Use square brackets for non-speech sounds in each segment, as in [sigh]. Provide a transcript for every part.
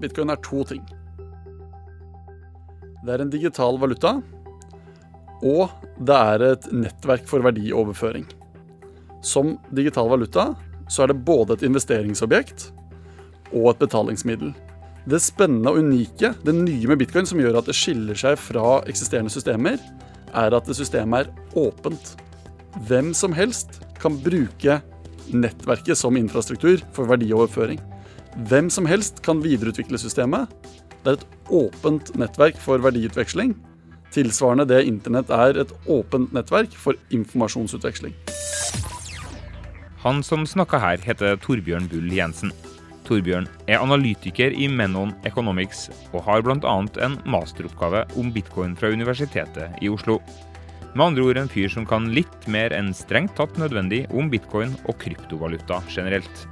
Bitcoin er to ting. Det er en digital valuta, og det er et nettverk for verdioverføring. Som digital valuta så er det både et investeringsobjekt og et betalingsmiddel. Det spennende og unike, det nye med bitcoin som gjør at det skiller seg fra eksisterende systemer, er at det systemet er åpent. Hvem som helst kan bruke nettverket som infrastruktur for verdioverføring. Hvem som helst kan videreutvikle systemet. Det er et åpent nettverk for verdiutveksling. Tilsvarende det internett er et åpent nettverk for informasjonsutveksling. Han som snakka her, heter Torbjørn Bull Jensen. Torbjørn er analytiker i Menon Economics og har bl.a. en masteroppgave om bitcoin fra Universitetet i Oslo. Med andre ord en fyr som kan litt mer enn strengt tatt nødvendig om bitcoin og kryptovaluta generelt.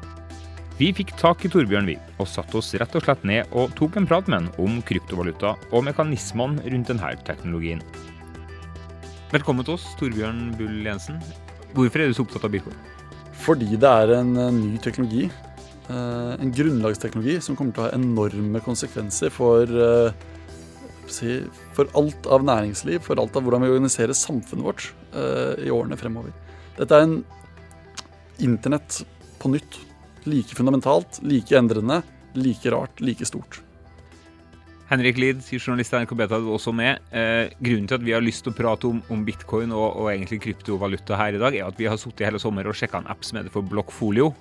Vi fikk tak i Torbjørn, vi, og satte oss rett og slett ned og tok en prat med han om kryptovaluta og mekanismene rundt denne teknologien. Velkommen til oss, Torbjørn Bull Jensen. Hvorfor er du så opptatt av bitcoin? Fordi det er en eh, ny teknologi. eh, En grunnlagsteknologi som kommer til å ha enorme konsekvenser for, eh, for alt av næringsliv, for alt av hvordan vi organiserer samfunnet vårt i årene fremover. Dette er en internett på nytt. Like fundamentalt, like endrende, like rart, like stort. Henrik Lid, journalist i NRK Beta, du er også med. Eh, grunnen til at vi har lyst til å prate om, om bitcoin og, og, egentlig kryptovaluta her i dag, er at vi har sittet hele sommer og sjekka en app som heter for Blockfolio.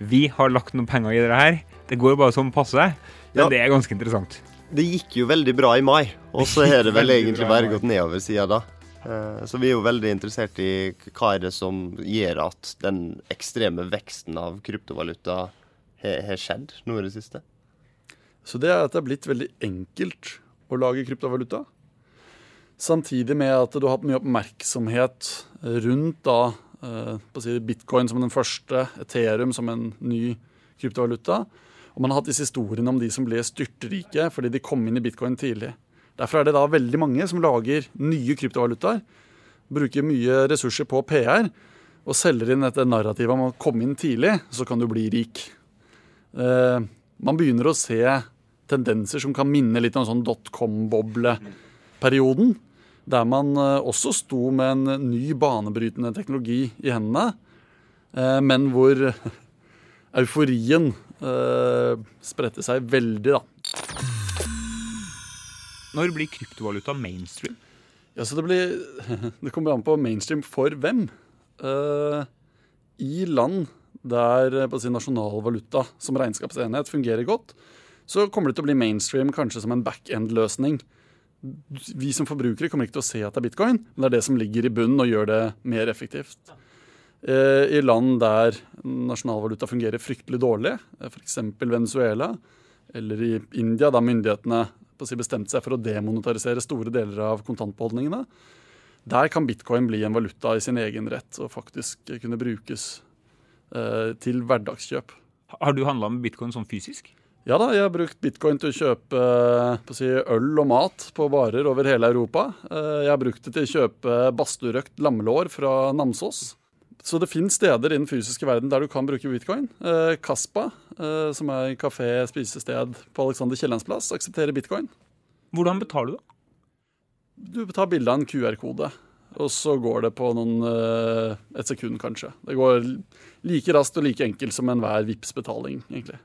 Vi har lagt noen penger i det her. Det går bare som passe, men Ja. det er ganske interessant. Det gikk jo veldig bra i mai, og så har det vel egentlig bare gått nedover siden da. Eh, Så vi er jo veldig interessert i hva er det som gjør at den ekstreme veksten av kryptovaluta har skjedd nå i det siste. Så det er at det er blitt veldig enkelt å lage kryptovaluta. Samtidig med at du har hatt mye oppmerksomhet rundt da, eh, bitcoin som den første, Ethereum som en ny kryptovaluta. Og man har hatt disse historiene om de som ble styrtrike fordi de kom inn i bitcoin tidlig. Derfor er det da veldig mange som lager nye kryptovalutaer, bruker mye ressurser på PR og selger inn dette narrativet om å komme inn tidlig, så kan du bli rik. Eh, man begynner å se tendenser som kan minne litt om sånn dotcom-bobleperioden. Der man eh, også sto med en ny banebrytende teknologi i hendene, eh, men hvor [laughs] euforien eh, spredte seg veldig, da. Når blir kryptovaluta mainstream? Ja, så det, blir, [laughs] det kommer an på mainstream for hvem. Uh, I land der eh, på si, nasjonalvaluta som regnskapsenhet fungerer godt, så kommer det til å bli mainstream kanskje som en back-end-løsning. Vi som forbrukere kommer ikke til å se at det er bitcoin, men det er det som ligger i bunnen og gjør det mer effektivt. Eh, I land der nasjonalvaluta fungerer fryktelig dårlig, f.eks. Venezuela, eller i India, der myndighetene si, bestemte seg for å demonetarisere store deler av kontantbeholdningene, der kan bitcoin bli en valuta i sin egen rett og faktisk kunne brukes eh, til hverdagskjøp. Har du handla med bitcoin sånn fysisk? Ja da, jeg har brukt bitcoin til å kjøpe eh, si, øl og mat på varer over hele Europa. Eh, Jeg har brukt det til å kjøpe badstuerøkt lammelår fra Namsos. Så det finnes steder i den fysiske verden der du kan bruke bitcoin. Eh, Kaspa, eh, som er en kafé, spisested på Alexander Kiellands plass, aksepterer bitcoin. Hvordan betaler du, da? Du tar bilde av en QR-kode, og så går det på noen, eh, et sekund, kanskje. Det går like raskt og like enkelt som enhver vips betaling egentlig.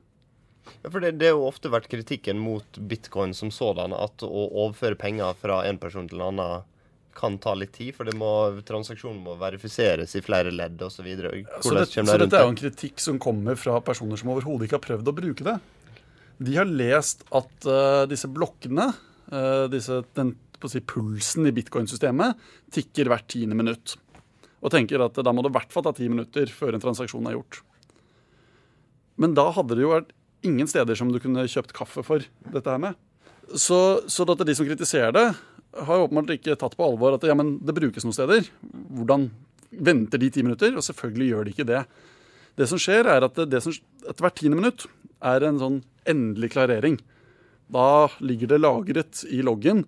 Ja, for det, det har jo ofte vært kritikken mot bitcoin som sådan, at å overføre penger fra en person til en annen kan ta litt tid, for det må, transaksjonen må verifiseres i flere ledd osv. Så, videre. så det rundt dette er jo en kritikk som kommer fra personer som overhodet ikke har prøvd å bruke det. De har lest at uh, disse blokkene, uh, disse, den si, pulsen i bitcoin-systemet, tikker hvert tiende minutt. Og tenker at da må det i hvert fall ta ti minutter før en transaksjon er gjort. Men da hadde det jo vært ingen steder som du kunne kjøpt kaffe for dette her med. Så, så at de som kritiserer det, har åpenbart ikke tatt på alvor at ja, det brukes noen steder. Hvordan venter de ti minutter? Og selvfølgelig gjør de ikke det. Det som skjer, er at det, hvert tiende minutt er en sånn endelig klarering. Da ligger det lagret i loggen,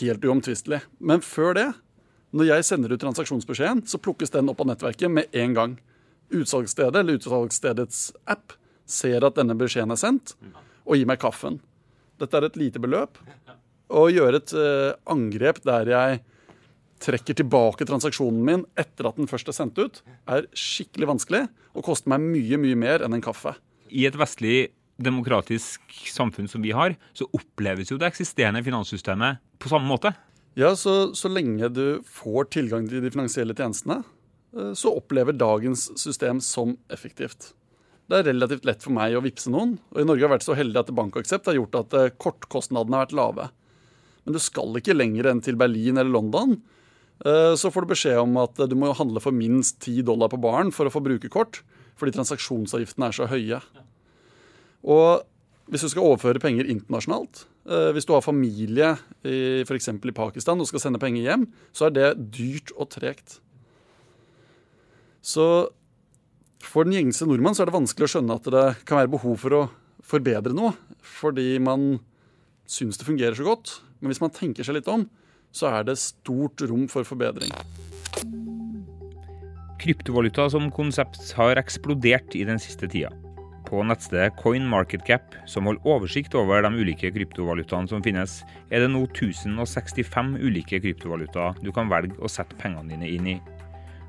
helt uomtvistelig. Men før det, når jeg sender ut transaksjonsbeskjeden, så plukkes den opp av nettverket med en gang. Utsalgsstedet eller utsalgsstedets app ser at denne beskjeden er sendt, og gir meg kaffen. Dette er et lite beløp. Å gjøre et eh, angrep der jeg trekker tilbake transaksjonen min etter at den først er sendt ut, er skikkelig vanskelig og koster meg mye, mye mer enn en kaffe. I et vestlig demokratisk samfunn som vi har, så oppleves jo det eksisterende finanssystemet på samme måte. Ja, så, så lenge du får tilgang til de finansielle tjenestene, eh, så opplever dagens system som effektivt. Det er relativt lett for meg å vippse noen, og i Norge har vært så heldig at BankAksept har gjort at eh, kortkostnadene har vært lave. Men du skal ikke lenger enn til Berlin eller London. Eh, så får du beskjed om at du må handle for minst 10 dollar på baren for å få bruke kort, fordi transaksjonsavgiftene er så høye. Og hvis du skal overføre penger internasjonalt, eh, hvis du har familie f.eks. i Pakistan og skal sende penger hjem, så er det dyrt og tregt. Så for den gjengse nordmann så er det vanskelig å skjønne at det kan være behov for å forbedre noe, fordi man syns det fungerer så godt. Men hvis man tenker seg litt om, så er det stort rom for forbedring. Kryptovaluta som konsept har eksplodert i den siste tida. På nettstedet CoinMarketCap, som holder oversikt over de ulike kryptovalutaene som finnes, er det nå 1065 ulike kryptovalutaer du kan velge å sette pengene dine inn i.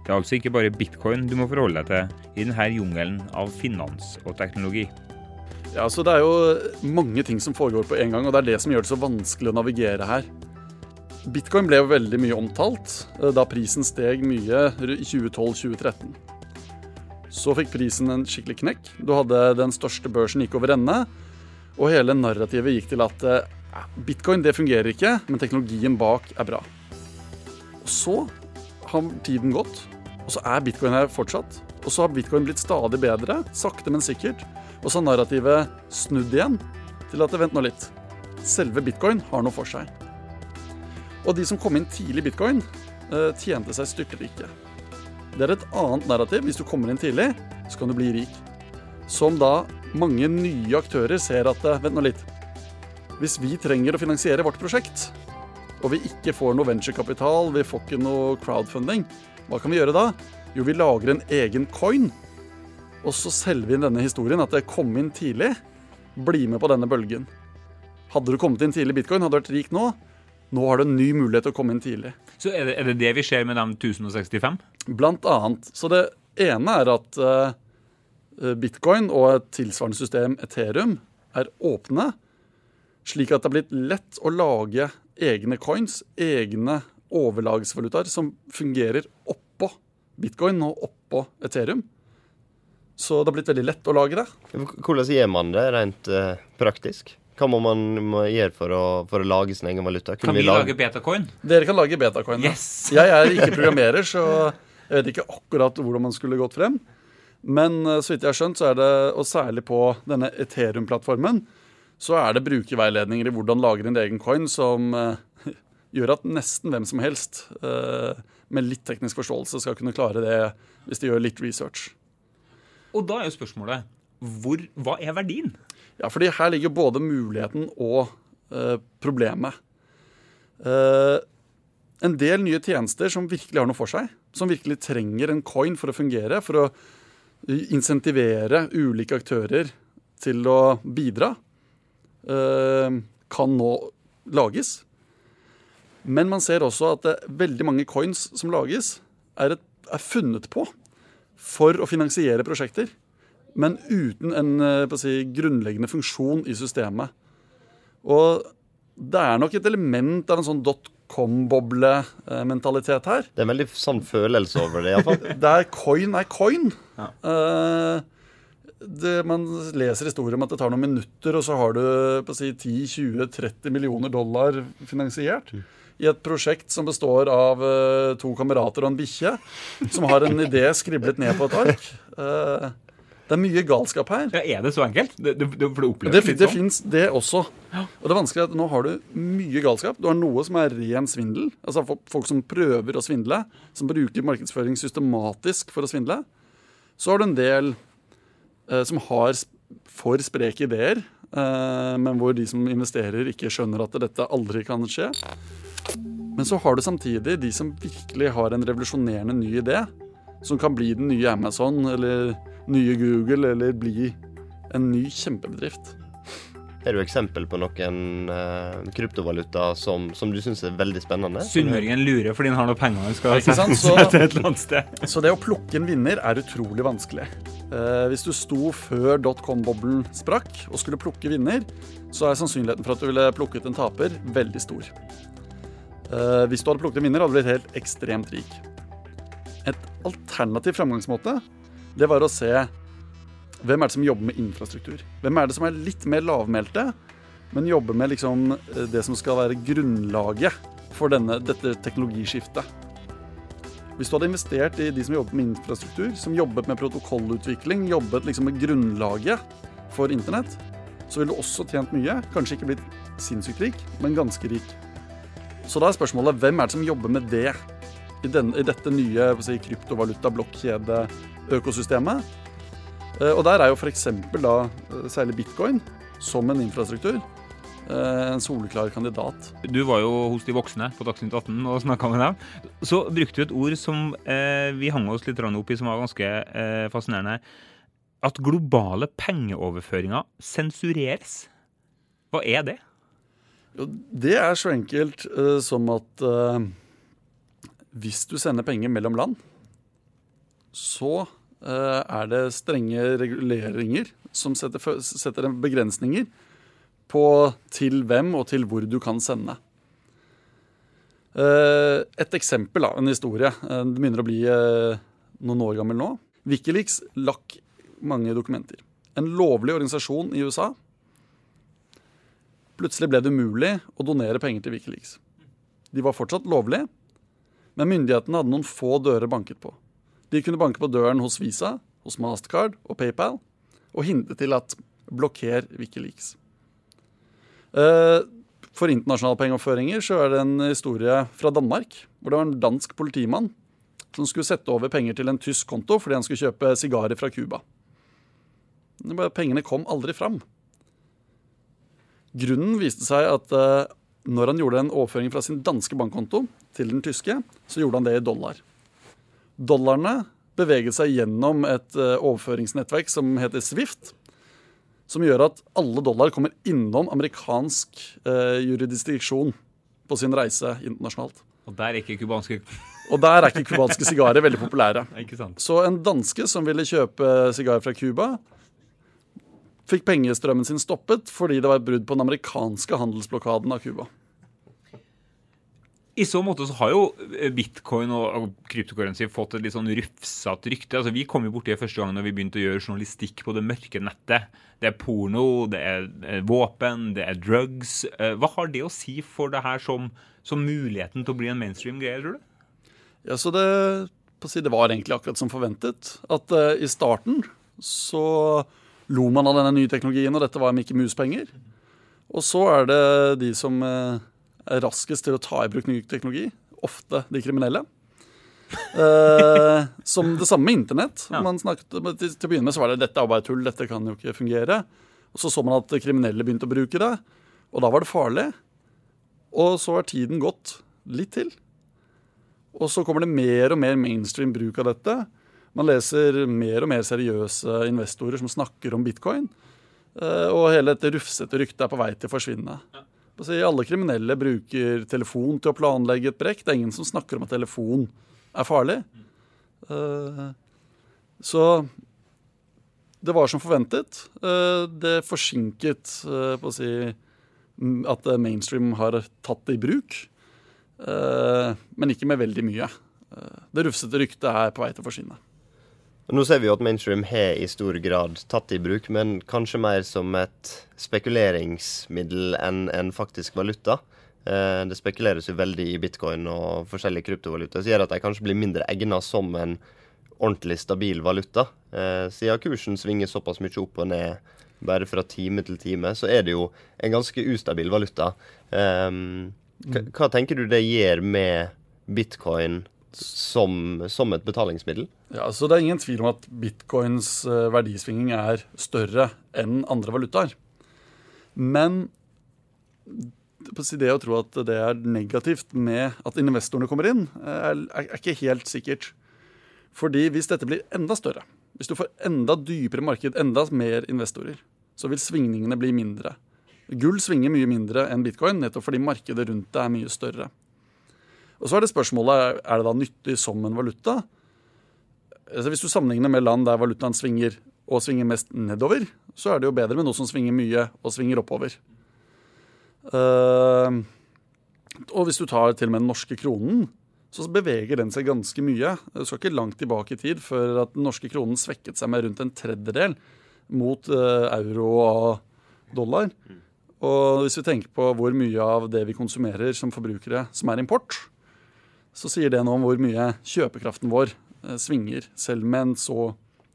Det er altså ikke bare bitcoin du må forholde deg til i denne jungelen av finans og teknologi. Ja, så Det er jo mange ting som foregår på en gang, og det er det som gjør det så vanskelig å navigere her. Bitcoin ble jo veldig mye omtalt eh, da prisen steg mye i 2012-2013. Så fikk prisen en skikkelig knekk. Du hadde den største børsen gikk over ende. Og hele narrativet gikk til at eh, bitcoin det fungerer ikke, men teknologien bak er bra. Og så har tiden gått, og så er bitcoin her fortsatt. Og så har bitcoin blitt stadig bedre, sakte, men sikkert. Og så narrativet snudd igjen til at vent nå litt. Selve bitcoin har noe for seg. Og de som kom inn tidlig i bitcoin, eh, tjente seg styrterike. Det er et annet narrativ. Hvis du kommer inn tidlig, så kan du bli rik. Som da mange nye aktører ser at eh, Vent nå litt. Hvis vi trenger å finansiere vårt prosjekt, og vi ikke får noe venturekapital, vi får ikke noe crowdfunding, hva kan vi gjøre da? Jo, vi lager en egen coin. Og så selger vi inn denne historien, at det kom inn tidlig. Bli med på denne bølgen. Hadde du kommet inn tidlig i bitcoin, hadde du vært rik nå. Nå har du en ny mulighet til å komme inn tidlig. Så er det, er det det vi ser med de 1065? Blant annet. Så det ene er at uh, bitcoin og et tilsvarende system Ethereum er åpne, slik at det har blitt lett å lage egne coins, egne overlagsvalutaer som fungerer oppå bitcoin og oppå Ethereum. Så det har blitt veldig lett å lage det. Hvordan gjør man det rent uh, praktisk? Hva må man må gjøre for å, for å, lage sin egen valuta? Kunne kan vi, vi lage, lage betacoin? Dere kan lage betacoin. Yes. [laughs] Jeg er ikke programmerer, så jeg vet ikke akkurat hvordan man skulle gått frem. Men uh, så vidt jeg har skjønt, så er det, og særlig på denne Ethereum-plattformen, så er det brukerveiledninger i hvordan lage din egen coin som uh, [laughs] gjør at nesten hvem som helst uh, med litt teknisk forståelse skal kunne klare det hvis de gjør litt research. Og da er jo spørsmålet hvor, hva er verdien? Ja, fordi her ligger både muligheten og uh, problemet. Uh, en del nye tjenester som virkelig har noe for seg, som virkelig trenger en coin for å fungere, for å insentivere ulike aktører til å bidra, kan nå lages. Men man ser også at veldig mange coins som lages, er, et, er, funnet på for å finansiere prosjekter. Men uten en eh, si, grunnleggende funksjon i systemet. Og det er nok et element av en sånn dotcom-boble-mentalitet her. Det er en veldig sann følelse over det, iallfall. [laughs] Der coin er coin. Ja. Uh, det, man leser historier om at det tar noen minutter, og så har du på si, 10-20-30 millioner dollar finansiert. Mm i et prosjekt som består av uh, to kamerater og en bikkje, som har en idé skriblet ned på et ark. Uh, det er mye galskap her. Ja, Er det så enkelt? Det, det, for det det, det sånn. fins det også. Ja. Og det er vanskelig at nå har du mye galskap. Du har noe som er ren svindel. Altså folk som prøver å svindle. Som bruker markedsføring systematisk for å svindle. Så har du en del eh, som har for spreke ideer, eh, men hvor de som investerer, ikke skjønner at dette aldri kan skje. Men så har du samtidig de som virkelig har en revolusjonerende ny idé. Som kan bli den nye Amazon eller nye Google eller bli en ny kjempebedrift. Har du eksempel på noen uh, kryptovaluta som, som du syns er veldig spennende? Sunnmøringen lurer fordi han har noe penger han skal? Så- [laughs] sette et eller annet sted. Så det å plukke en vinner er utrolig vanskelig. Uh, hvis du sto før dotcom-boblen sprakk og skulle plukke vinner, så er sannsynligheten for at du ville plukket en taper, veldig stor. Eh, hvis du hadde plukket en vinner, hadde du blitt helt ekstremt rik. Et alternativ framgangsmåte, det var å se hvem er det som jobber med infrastruktur. Hvem er det som er litt mer lavmælte, men jobber med liksom eh, det som skal være grunnlaget for denne, dette teknologiskiftet. Hvis du hadde investert i de som jobbet med infrastruktur, som jobbet med protokollutvikling, jobbet liksom med grunnlaget for internett, så ville du også tjent mye. Kanskje ikke blitt sinnssykt rik, men ganske rik. Så da er spørsmålet hvem er det som jobber med det i, den, i dette nye si, kryptovaluta-blokkjede-økosystemet? Eh, Og der er jo f.eks. da eh, særlig bitcoin som en infrastruktur eh, en soleklar kandidat. Du var jo hos de voksne på Dagsnytt 18 og snakka med dem. Så brukte du et ord som eh, vi hang oss litt opp i, som var ganske eh, fascinerende. At globale pengeoverføringer sensureres. Hva er det? Det er så enkelt uh, som at uh, hvis du sender penger mellom land, så uh, er det strenge reguleringer som setter, setter begrensninger på til hvem og til hvor du kan sende. Et eksempel, av en historie. Det begynner å bli noen år gammel nå. Wikileaks lakk mange dokumenter. En lovlig organisasjon i USA Plutselig ble det umulig å donere penger til Wikileaks. De var fortsatt lovlige, men myndighetene hadde noen få dører banket på. De kunne banke på døren hos Visa, hos Mastercard og PayPal og hindre til at blokker Wikileaks. Eh, For internasjonale pengeoverføringer så er det en historie fra Danmark, hvor det var en dansk politimann som skulle sette over penger til en tysk konto fordi han skulle kjøpe sigarer fra Cuba. Pengene kom aldri fram. Grunnen viste seg at eh, når han gjorde en overføring fra sin danske bankkonto til den tyske, så gjorde han det i dollar. Dollarene beveget seg gjennom et eh, overføringsnettverk som heter Swift, som gjør at alle dollar kommer innom amerikansk eh, jurisdiksjon på sin reise internasjonalt. Og der er ikke kubanske Og der er ikke cubanske sigarer veldig populære. [laughs] Ikke sant? Så en danske som ville kjøpe sigarer fra Cuba, fikk pengestrømmen sin stoppet fordi det var et brudd på den amerikanske handelsblokaden av Cuba. I så måte så har jo eh, bitcoin og og fått et litt sånn rufsete rykte. Altså, vi kom jo borti det første gang når vi begynte å gjøre journalistikk på det mørke nettet. Det er porno, det er eh, våpen, det er drugs. Eh, Hva har det å si for det her som, som muligheten til å bli en mainstream greie, tror du? Ja, så det, si, det var egentlig akkurat som forventet. At uh, i starten så lo man av denne nye teknologien, og dette var Mikke Mus-penger. Og så er det de som eh, er raskest til å ta i bruk ny teknologi, ofte de kriminelle. [laughs] Eh, som det samme med internett. Ja. Man snakket, til, til å begynne med så var det dette er bare tull, dette kan jo ikke fungere. Og så så man at kriminelle begynte å bruke det, og da var det farlig. Og så har tiden gått litt til. Og så kommer det mer og mer mainstream bruk av dette. Man leser mer og mer seriøse investorer som snakker om bitcoin. Eh, Og hele dette rufsete ryktet er på vei til å forsvinne. Alle kriminelle bruker telefon til å planlegge et brekk. Det er ingen som snakker om at telefon er farlig. Eh, Så det var som forventet. Eh, Det forsinket på å si, at mainstream har tatt det i bruk. Men ikke med veldig mye. Det rufsete ryktet er på vei til å forsvinne. Nå ser vi jo at mainstream har i stor grad tatt i bruk, men kanskje mer som et spekuleringsmiddel enn en faktisk valuta. Eh, det spekuleres jo veldig i bitcoin og forskjellige kryptovalutaer, som gjør at de kanskje blir mindre egnet som en ordentlig stabil valuta. Eh, siden kursen svinger såpass mye opp og ned bare fra time til time, så er det jo en ganske ustabil valuta. Eh, hva, hva tenker du det gjør med bitcoin som, som et betalingsmiddel? Ja, så Det er ingen tvil om at bitcoins verdisvinging verdisvingning er større enn andre valutaer. Men det å tro at det er negativt med at investorene kommer inn, er, er er ikke helt sikkert. Fordi hvis dette blir enda større, hvis du får enda dypere marked, enda mer investorer, så vil svingningene bli mindre. Gull svinger mye mindre enn bitcoin, nettopp fordi markedet rundt det er mye større. Og så er det spørsmålet er det da nyttig som en valuta. Altså hvis du sammenligner med land der valutaen svinger og svinger mest nedover, så er det jo bedre med noe som svinger mye og svinger oppover. Uh, og hvis du tar til og med den norske kronen, så beveger den seg ganske mye. Du skal ikke langt tilbake i tid før at den norske kronen svekket seg med rundt en tredjedel mot uh, euro og dollar. Og hvis vi tenker på hvor mye av det vi konsumerer som forbrukere som er import, så sier det noe om hvor mye kjøpekraften vår uh, svinger, selv med en så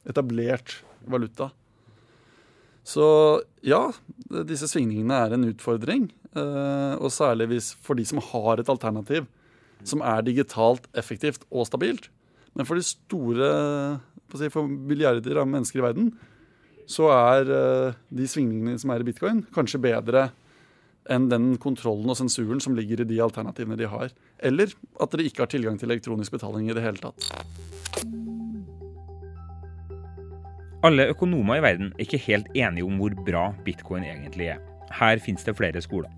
etablert valuta. Så ja, disse svingningene er en utfordring. Uh, og særlig for de som har et alternativ som er digitalt effektivt og stabilt. Men for de store for milliarder av mennesker i verden, så er uh, de svingningene som er i bitcoin, kanskje bedre enn den kontrollen og sensuren som ligger i de alternativene de har. Eller at dere ikke har tilgang til elektronisk betaling i det hele tatt. Alle økonomer i verden er ikke helt enige om hvor bra bitcoin egentlig er. Her finnes det flere skoler.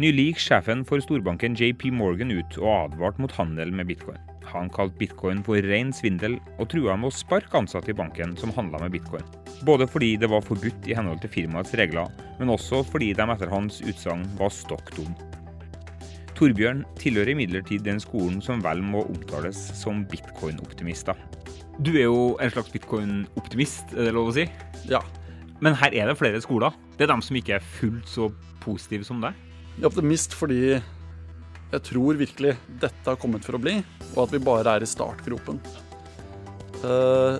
Nylig gikk sjefen for storbanken JP Morgan ut og advarte mot handel med bitcoin. Han kalte bitcoin for ren svindel, og trua med å sparke ansatte i banken som handla med bitcoin. Både fordi det var forbudt i henhold til firmaets regler, men også fordi de etter hans utsagn var stokk dum. Torbjørn tilhører imidlertid den skolen som vel må omtales som bitcoin-optimister. Du er jo en slags bitcoin-optimist, er det lov å si? Ja. Men her er det flere skoler. Det er dem som ikke er fullt så positive som deg? Jeg er optimist fordi jeg tror virkelig dette har kommet for å bli, og at vi bare er i startgropen. Eh,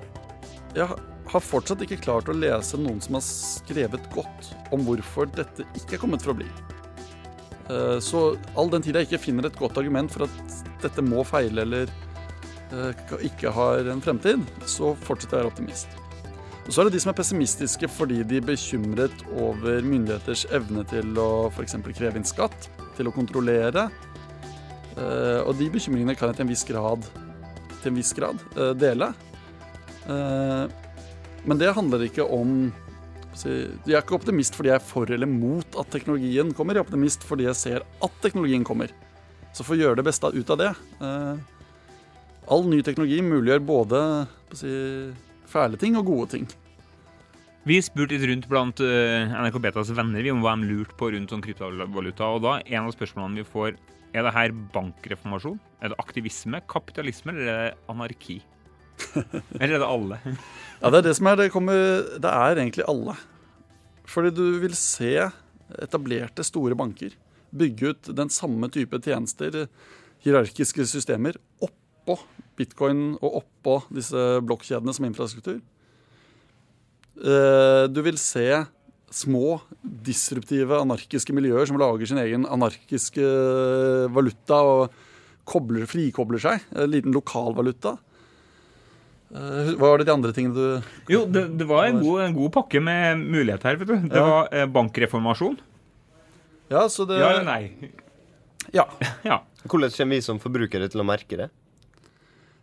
jeg har fortsatt ikke klart å lese noen som har skrevet godt om hvorfor dette ikke er kommet for å bli. Eh, så all den tid jeg ikke finner et godt argument for at dette må feile eller eh, ikke har en fremtid, så fortsetter jeg å være optimist. Og så er det de som er pessimistiske fordi de er bekymret over myndigheters evne til å f.eks. kreve inn skatt, til å kontrollere. Uh, og de bekymringene kan jeg til en viss grad, en viss grad dele. Men det handler ikke om Jeg er ikke optimist fordi jeg er for eller mot at teknologien kommer. Jeg er optimist fordi jeg ser at teknologien kommer. Så for å gjøre det beste ut av det All ny teknologi muliggjør både si, fæle ting og gode ting. Vi spurte litt rundt blant uh, NRK Betas venner om hva de lurte på rundt sånn kryptovaluta. Og da, en av spørsmålene vi får, er det her bankreformasjon? Er det aktivisme, kapitalisme, eller er det anarki? [laughs] eller er det alle? ja, det er det som er det, kommer, det er egentlig alle. Fordi du vil se etablerte, store banker bygge ut den samme type tjenester, hierarkiske systemer, oppå bitcoin og oppå disse blokkjedene som infrastruktur. Eh, du vil se små, disruptive, anarkiske miljøer som lager sin egen anarkiske valuta og kobler, frikobler seg. En liten lokalvaluta. Eh, hva var det de andre tingene du Jo, det, det var en god, en god, pakke med muligheter her, vet du. Det ja. var eh, bankreformasjon. Ja, så det Ja eller nei? Ja. [laughs] ja. Hvordan kommer vi som forbrukere til å merke det?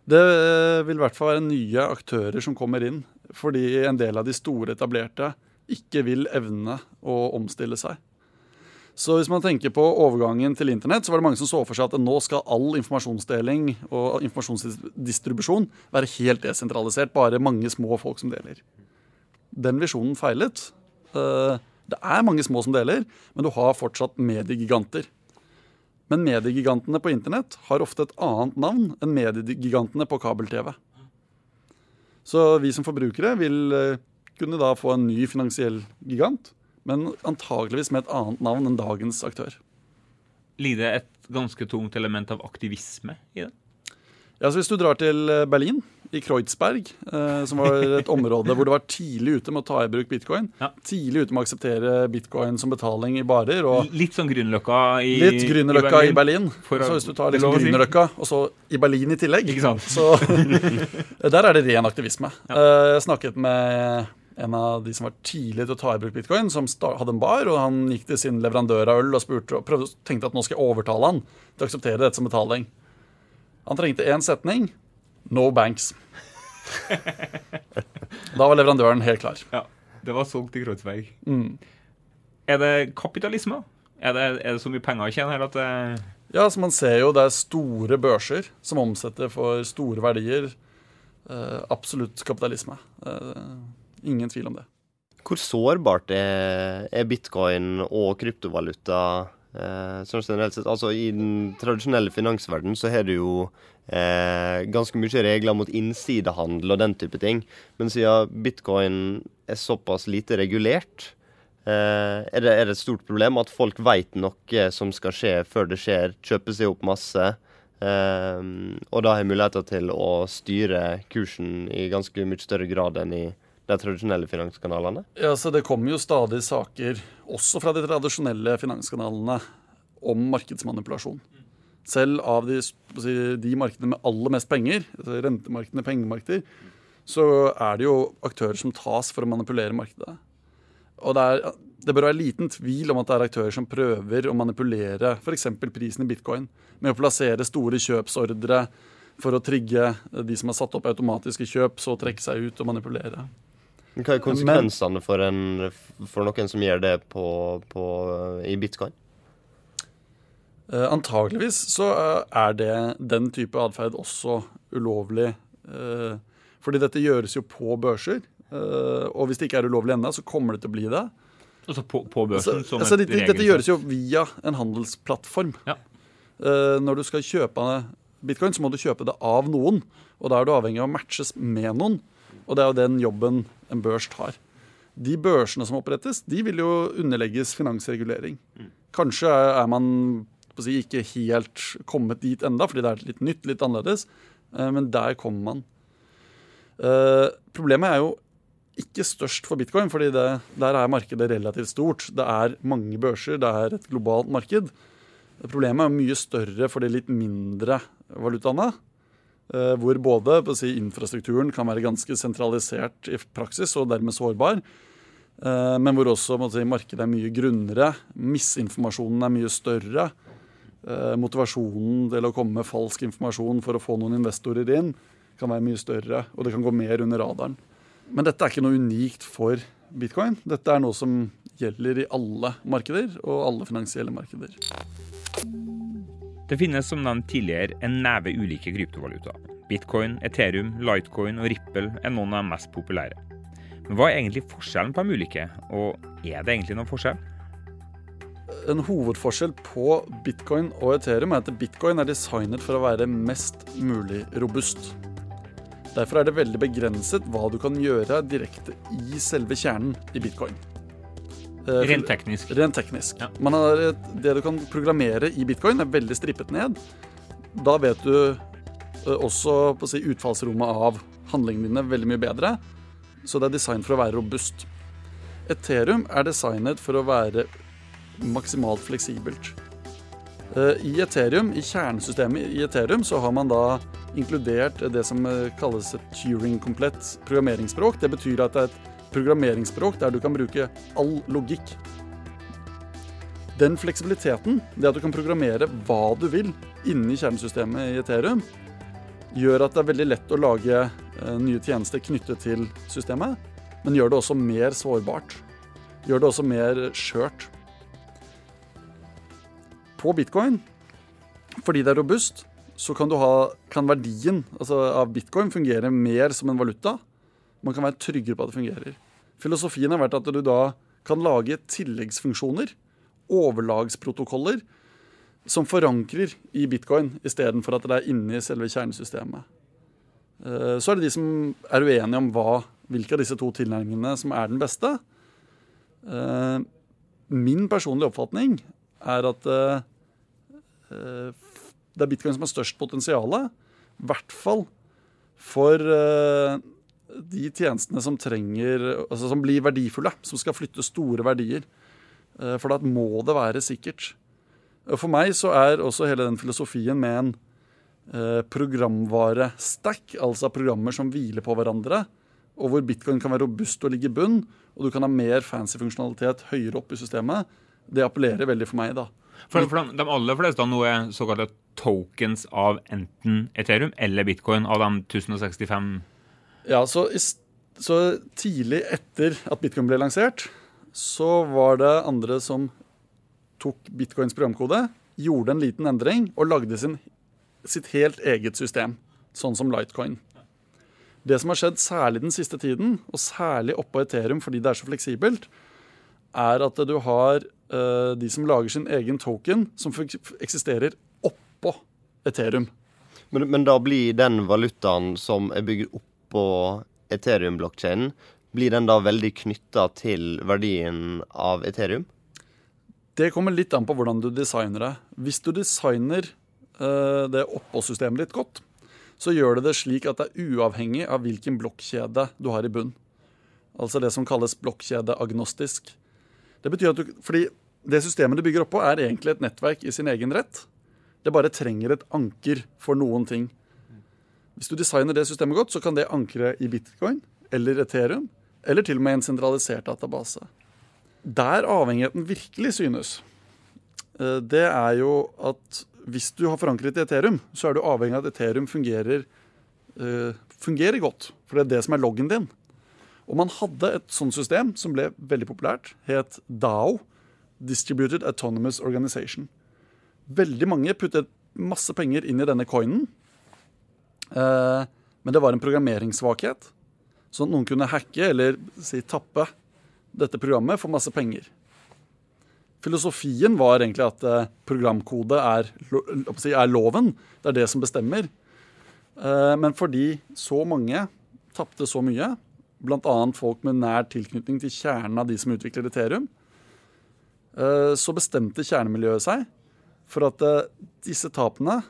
Det vil i hvert fall være nye aktører som kommer inn. Fordi en del av de store etablerte ikke vil evne å omstille seg. Så hvis man tenker på overgangen til internett, så var det mange som så for seg at nå skal all informasjonsdeling og informasjonsdistribusjon være helt desentralisert. Bare mange små folk som deler. Den visjonen feilet. Eh, det er mange små som deler, men du har fortsatt mediegiganter. Men mediegigantene på internett har ofte et annet navn enn mediegigantene på kabel-TV. Så vi som forbrukere vil eh, kunne da få en ny finansiell gigant, men antageligvis med et annet navn enn dagens aktør. Ligger det et ganske tungt element av aktivisme i det? Ja, så Hvis du drar til eh, Berlin, i Kreuzberg, eh, som var et [laughs] område hvor det var tidlig ute med å ta i bruk bitcoin. Ja. Tidlig ute med å akseptere bitcoin som betaling i barer. litt sånn Grünerløkka i, litt Grünerløkka i Berlin. I Berlin. For, så hvis du tar liksom Grünerløkka og så i Berlin i tillegg, så [laughs] [laughs] Der er det ren aktivisme. Ja. Eh, jeg snakket med en av de som var tidlig til å ta i bruk bitcoin, som hadde en bar, og han gikk til sin leverandør av øl og spurte, og prøvde, tenkte at nå skal jeg overtale han til å akseptere dette som betaling. Han trengte én setning. No banks. [laughs] da var leverandøren helt klar. Ja, Det var solgt i Kreuzberg. Mm. Er det kapitalisme? Er det, er det så mye penger å tjene her at det Ja, så man ser jo det er store børser som omsetter for store verdier. Uh, absolutt kapitalisme. Eh, ingen tvil om det. Hvor sårbart er, er bitcoin og kryptovaluta eh, sånn generelt sett? Altså I den tradisjonelle finansverdenen så har du jo eh, ganske mye regler mot innsidehandel og den type ting. Men siden bitcoin er såpass lite regulert, Eh, er, det, er, det, et stort problem at folk veit noe som skal skje før det skjer, kjøper seg opp masse, eh, og da har muligheter til å styre kursen i ganske mye større grad enn i de tradisjonelle finanskanalene? Ja, så Det kommer jo stadig saker, også fra de tradisjonelle finanskanalene, om markedsmanipulasjon. Selv av de, de markedene med aller mest penger, altså rentemarkedene, pengemarkeder, så er det jo aktører som tas for å manipulere markedet. Og det, er, det, bør være liten tvil om at det er aktører som prøver å manipulere f.eks. prisen i bitcoin med å plassere store kjøpsordre for å trigge de som har satt opp automatiske kjøp, så trekke seg ut og manipulere. Hva er konsekvensene for, en, for noen som gjør det på, på, i bitcoin? Antakeligvis antageligvis så eh, er det den type atferd også ulovlig. Eh, fordi dette gjøres jo på børser. Og hvis det ikke er ulovlig ennå, så kommer det til å bli det. Altså på, på børsen? Altså, altså, dette, dette gjøres jo via en handelsplattform. Ja. Når du skal kjøpe bitcoin, så må du kjøpe det av noen. Og da er du avhengig av å matches med noen. Og det er jo den jobben en børs tar. De børsene som opprettes, de vil jo underlegges finansregulering. Mm. Kanskje er man si, ikke helt kommet dit enda, fordi det er litt nytt, litt annerledes. Uh, men der kommer man. Uh, problemet er jo ikke størst for bitcoin, fordi det, der er markedet relativt stort. Det er mange børser, det er et globalt marked. Problemet er mye større for de litt mindre valutaene. Eh, hvor både si, infrastrukturen kan være ganske sentralisert i praksis og dermed sårbar. Eh, men hvor også si, markedet er mye grunnere. Misinformasjonen er mye større. Eh, motivasjonen til å komme med falsk informasjon for å få noen investorer inn kan være mye større. Og det kan gå mer under radaren. Men dette er ikke noe unikt for bitcoin. Dette er noe som gjelder i alle markeder og alle finansielle markeder. Det finnes som nevnt tidligere en neve ulike kryptovaluta. Bitcoin, Ethereum, Litecoin og Ripple er noen av de mest populære. Men hva er egentlig forskjellen på de ulike, og er det egentlig noen forskjell? En hovedforskjell på bitcoin og Ethereum er at bitcoin er designet for å være mest mulig robust. Derfor er det veldig begrenset hva du kan gjøre direkte i selve kjernen i bitcoin. Eh, rent teknisk. Rent teknisk. Ja. Et, det du kan programmere i bitcoin, er veldig strippet ned. Da vet du eh, også si, utfallsrommet av handlingene dine veldig mye bedre. Så det er designet for å være robust. Ethereum er designet for å være maksimalt fleksibelt. Eh, I Ethereum, i kjernesystemet i Ethereum så har man da inkludert det som eh, kalles et Turing-komplett programmeringsspråk. Det betyr at det er et programmeringsspråk der du kan bruke all logikk. Den fleksibiliteten, det at du kan programmere hva du vil inni kjernesystemet i Ethereum, gjør at det er veldig lett å lage eh, nye tjenester knyttet til systemet, men gjør det også mer sårbart. Gjør det også mer skjørt. På bitcoin, fordi det er robust, så kan, ha, kan verdien altså av bitcoin fungere mer som en valuta. Man kan være tryggere på at det fungerer. Filosofien har vært at du da kan lage tilleggsfunksjoner, overlagsprotokoller, som forankrer i bitcoin istedenfor at det er inni selve kjernesystemet. Eh, så er det de som er uenige om hva, hvilke av disse to tilnærmingene som er den beste. Eh, min personlige oppfatning er at eh, det er bitcoin som har størst potensial. I hvert fall for de tjenestene som trenger altså som blir verdifulle, som skal flytte store verdier. Uh, for da må det være sikkert. For meg så er også hele den filosofien med en uh, programvare-stack, altså programmer som hviler på hverandre, og hvor bitcoin kan være robust og ligge i bunn, og du kan ha mer fancy funksjonalitet høyere opp i systemet, det appellerer veldig for meg, da. For, for de, aller fleste nå er såkalte tokens av enten Ethereum eller bitcoin av de 1065 Ja, så, så tidlig etter at bitcoin ble lansert, så var det andre som tok bitcoins programkode, gjorde en liten endring og lagde sin, sitt helt eget system, sånn som Lightcoin. Det som har skjedd særlig den siste tiden, og særlig oppå Ethereum fordi det er så fleksibelt, er at du har uh, de som lager sin egen token, som eksisterer oppå Ethereum. Men, men da blir den valutaen som er bygd oppå Ethereum-blokkjeden, blir den da veldig knytta til verdien av Ethereum? Det kommer litt an på hvordan du designer det. Hvis du designer eh, det oppholdssystemet litt godt, så gjør det det slik at det er uavhengig av hvilken blokkjede du har i bunn. Altså det som kalles blokkjedeagnostisk. Det betyr at du, fordi det systemet du bygger oppå, er egentlig et nettverk i sin egen rett. Det bare trenger et anker for noen ting. Hvis du designer det systemet godt, så kan det ankre i bitcoin eller Ethereum, eller til og med en sentralisert database. Der avhengigheten virkelig synes, eh, det er jo at hvis du har forankret i Ethereum, så er du avhengig av at Ethereum fungerer, eh, fungerer godt. For det er det som er loggen din. Og man hadde et sånt system som ble veldig populært, het DAO, Distributed Autonomous Organization. Veldig mange puttet masse penger inn i denne coinen. Eh, men det var en programmeringssvakhet, Så noen kunne hacke eller si tappe dette programmet for masse penger. Filosofien var egentlig at eh, programkode er, er loven. Det er det som bestemmer. Eh, men fordi så mange tapte så mye, bl.a. folk med nær tilknytning til kjernen av de som utvikler Ethereum, så bestemte kjernemiljøet seg for at disse tapene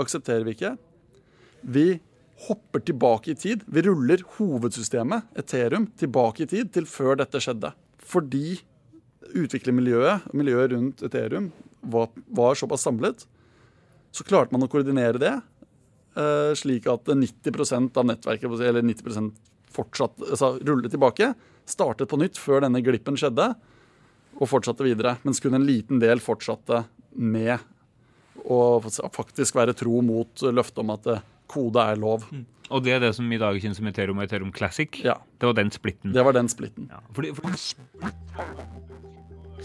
aksepterer vi ikke. Vi hopper tilbake i tid. Vi ruller hovedsystemet, Ethereum, tilbake i tid til før dette skjedde. Fordi utviklermiljøet, miljøet rundt Ethereum, var, var såpass samlet, så klarte man å koordinere det eh, slik at 90% av nettverket, eller 90% fortsatt, altså rullet tilbake, startet på nytt før denne glippen skjedde, og fortsatte videre. Mens kun en liten del fortsatte med å faktisk være tro mot løftet om at eh, kode er lov. Og det er det som i dag kjennes som Ethereum og Ethereum Classic. Ja, Det var den splitten. det var den splitten. Ja, fordi, fordi...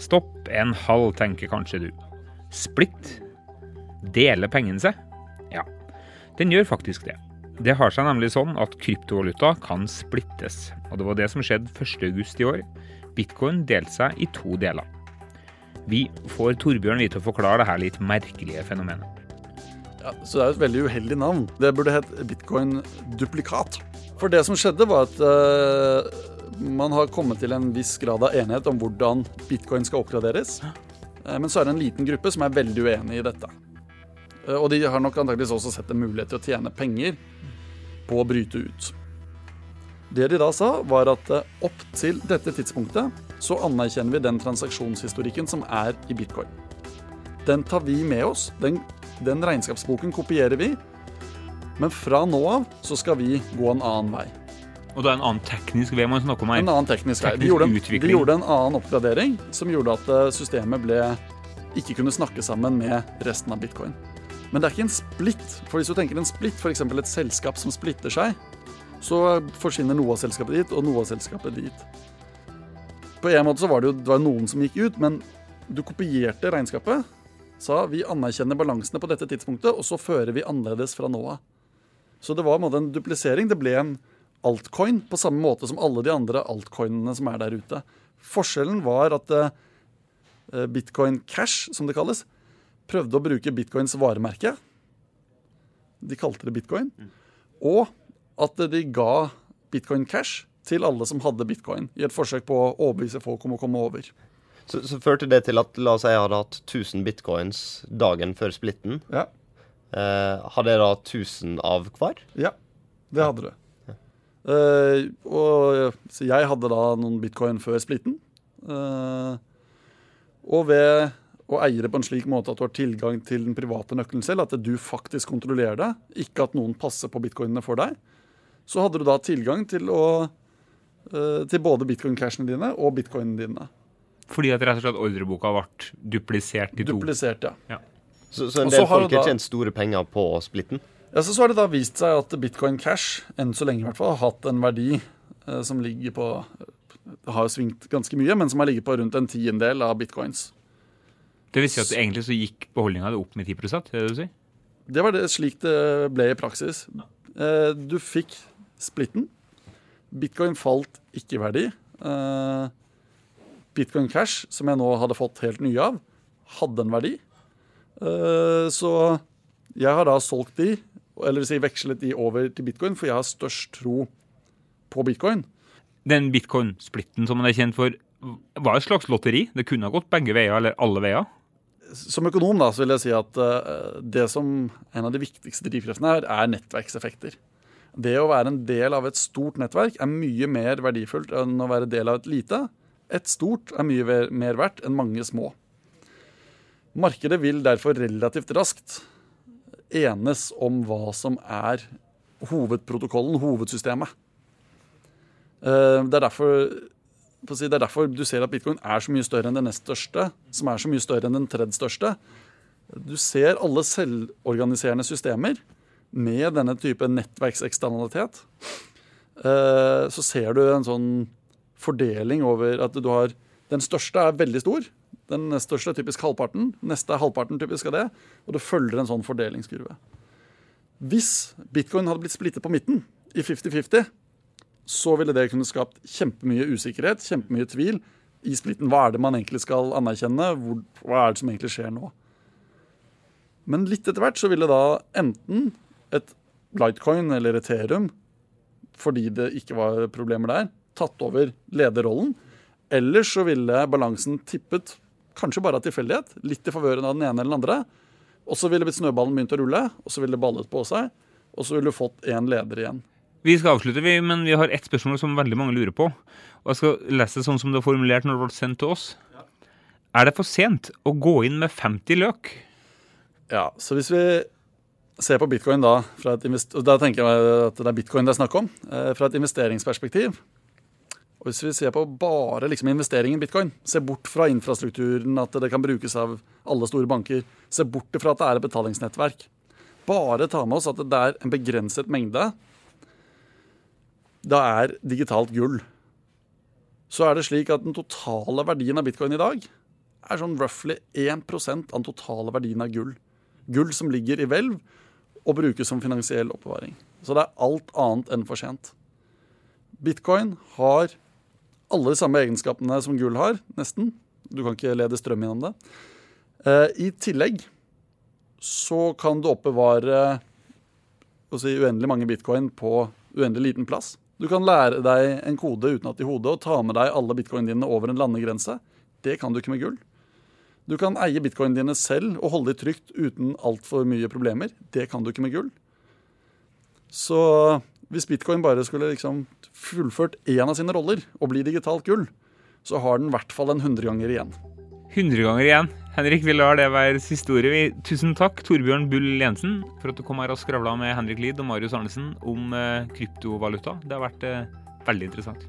Stopp en halv, tenker kanskje du. Splitt? Deler pengene seg? Ja, den gjør faktisk det. Det har seg nemlig sånn at kryptovaluta kan splittes, og det var det som skjedde 1.8 i år. Bitcoin delte seg i to deler. Vi får Torbjørn vi til å forklare det her litt merkelige fenomenet. Ja, så det er jo et veldig uheldig navn. Det burde hett bitcoin duplikat. For det som skjedde, var at uh, man har kommet til en viss grad av enighet om hvordan bitcoin skal oppgraderes. Uh, men så er det en liten gruppe som er veldig uenig i dette. Uh, og de har nok antakeligvis også sett en mulighet til å tjene penger på å bryte ut. Det de da sa, var at opp til dette tidspunktet så anerkjenner vi den transaksjonshistorikken som er i bitcoin. Den tar vi med oss. Den, den regnskapsboken kopierer vi. Men fra nå av så skal vi gå en annen vei. Og det er en annen teknisk vei man snakker om her. En annen teknisk vei. De gjorde, en, de gjorde en annen oppgradering som gjorde at eh, systemet ble ikke kunne snakke sammen med resten av bitcoin. Men det er ikke en splitt. For hvis du tenker en splitt, f.eks. et selskap som splitter seg, så forsvinner noe av selskapet dit, og noe av selskapet dit. På en måte så var det jo det var noen som gikk ut, men du kopierte regnskapet. Sa vi anerkjenner balansene på dette tidspunktet, og så fører vi annerledes fra nå av. Så det var en en duplisering. Det ble en altcoin på samme måte som alle de andre altcoinene som er der ute. Forskjellen var at eh, Bitcoin Cash, som det kalles, prøvde å bruke bitcoins varemerke. De kalte det bitcoin. Og at de ga bitcoin cash til alle som hadde bitcoin, i et forsøk på å overbevise folk om å komme over. Så, så førte det til at la oss si jeg hadde hatt 1000 bitcoins dagen før splitten. Ja, Eh, hadde jeg da 1000 av hver? ja det hadde du. Eh, og så jeg hadde da noen bitcoin før splitten. Eh, og ved å eie det på en slik måte at du har tilgang til den private nøkkelen selv, at du faktisk kontrollerer det, ikke at noen passer på bitcoinene for deg, så hadde du da tilgang til, å, eh, til både bitcoin-cashene dine og bitcoinene dine. Fordi at rett og slett ordreboka ble duplisert i to. Duplisert, ja. Så, så en del folk har tjent store penger på splitten. Ja, så, så har det da vist seg at bitcoin cash, enn så lenge i hvert fall, har hatt en verdi eh, som ligger på har svingt ganske mye, men som har ligget på rundt en tiendedel av bitcoins. Det vil si at egentlig så gikk beholdninga opp med 10 er det det du sier? Det var det slik det ble i praksis. Eh, du fikk splitten. Bitcoin falt ikke i verdi. Eh, Bitcoin Cash, som jeg nå hadde fått helt nye av, hadde en verdi. Eh, så jeg har da solgt de, eller si vekslet de over til bitcoin, for jeg har størst tro på bitcoin. Den bitcoin-splitten som man er kjent for, var et slags lotteri? Det kunne ha gått begge veier, eller alle veier? Som økonom da, så vil jeg si at uh, det som en av de viktigste drivkreftene er, er nettverkseffekter. Det å være en del av et stort nettverk er mye mer verdifullt enn å være del av et lite. Et stort er mye mer verdt enn mange små. Markedet vil derfor relativt raskt enes om hva som er hovedprotokollen, hovedsystemet. Eh, det er derfor det er derfor du ser at bitcoin er så mye større enn den nest største, som er så mye større enn den tredje største. Du ser alle selvorganiserende systemer med denne type nettverkseksternalitet. Eh, så ser du en sånn fordeling over at du har Den største er veldig stor. Den nest største er typisk halvparten. Neste er halvparten typisk av det. Og det følger en sånn fordelingskurve. Hvis bitcoin hadde blitt splittet på midten, i 50-50, så ville det kunne skapt kjempemye usikkerhet, kjempemye tvil i splitten. Hva er det man egentlig skal anerkjenne? Hva er det som egentlig skjer nå? Men litt etter hvert så ville da enten et Lightcoin eller Ethereum, fordi det ikke var problemer der, tatt over lederrollen. Ellers så ville balansen tippet, kanskje bare av tilfeldighet, litt i favøren av den ene eller den andre. Og så ville snøballen begynt å rulle, og så ville det ballet på seg. Og så ville du fått én leder igjen. Vi skal avslutte, men vi har ett spørsmål som veldig mange lurer på. Og Jeg skal lese det sånn som det er formulert når det ble sendt til oss. Er det for sent å gå inn med 50 løk? Ja, så hvis vi ser på bitcoin da, fra et da tenker jeg at det er bitcoin det er snakk om, eh, fra et investeringsperspektiv. Og Hvis vi ser på bare liksom investeringen i bitcoin, se bort fra infrastrukturen, at det kan brukes av alle store banker, se bort fra at det er et betalingsnettverk, bare ta med oss at det er en begrenset mengde da er digitalt gull. Så er det slik at den totale verdien av bitcoin i dag er sånn roughly 1% av den totale verdien av gull. Gull som ligger i hvelv og brukes som finansiell oppbevaring. Så det er alt annet enn for sent. Bitcoin har alle de samme egenskapene som gull har, nesten. Du kan ikke lede strøm gjennom det. Eh, I tillegg så kan du oppbevare si, uendelig mange bitcoin på uendelig liten plass. Du kan lære deg en kode utenat i hodet og ta med deg alle bitcoinene dine over en landegrense. Det kan du ikke med gull. Du kan eie bitcoinene dine selv og holde dem trygt uten altfor mye problemer. Det kan du ikke med gull. Så hvis bitcoin bare skulle liksom fullført én av sine roller og bli digitalt gull, så har den i hvert fall en hundre ganger igjen. 100 ganger igjen. Henrik, vi lar det være siste ordet. Tusen takk, Torbjørn Bull Jensen, for at du kom her og skravla med Henrik Lid og Marius Arnesen om eh, kryptovaluta. Det har vært eh, veldig interessant.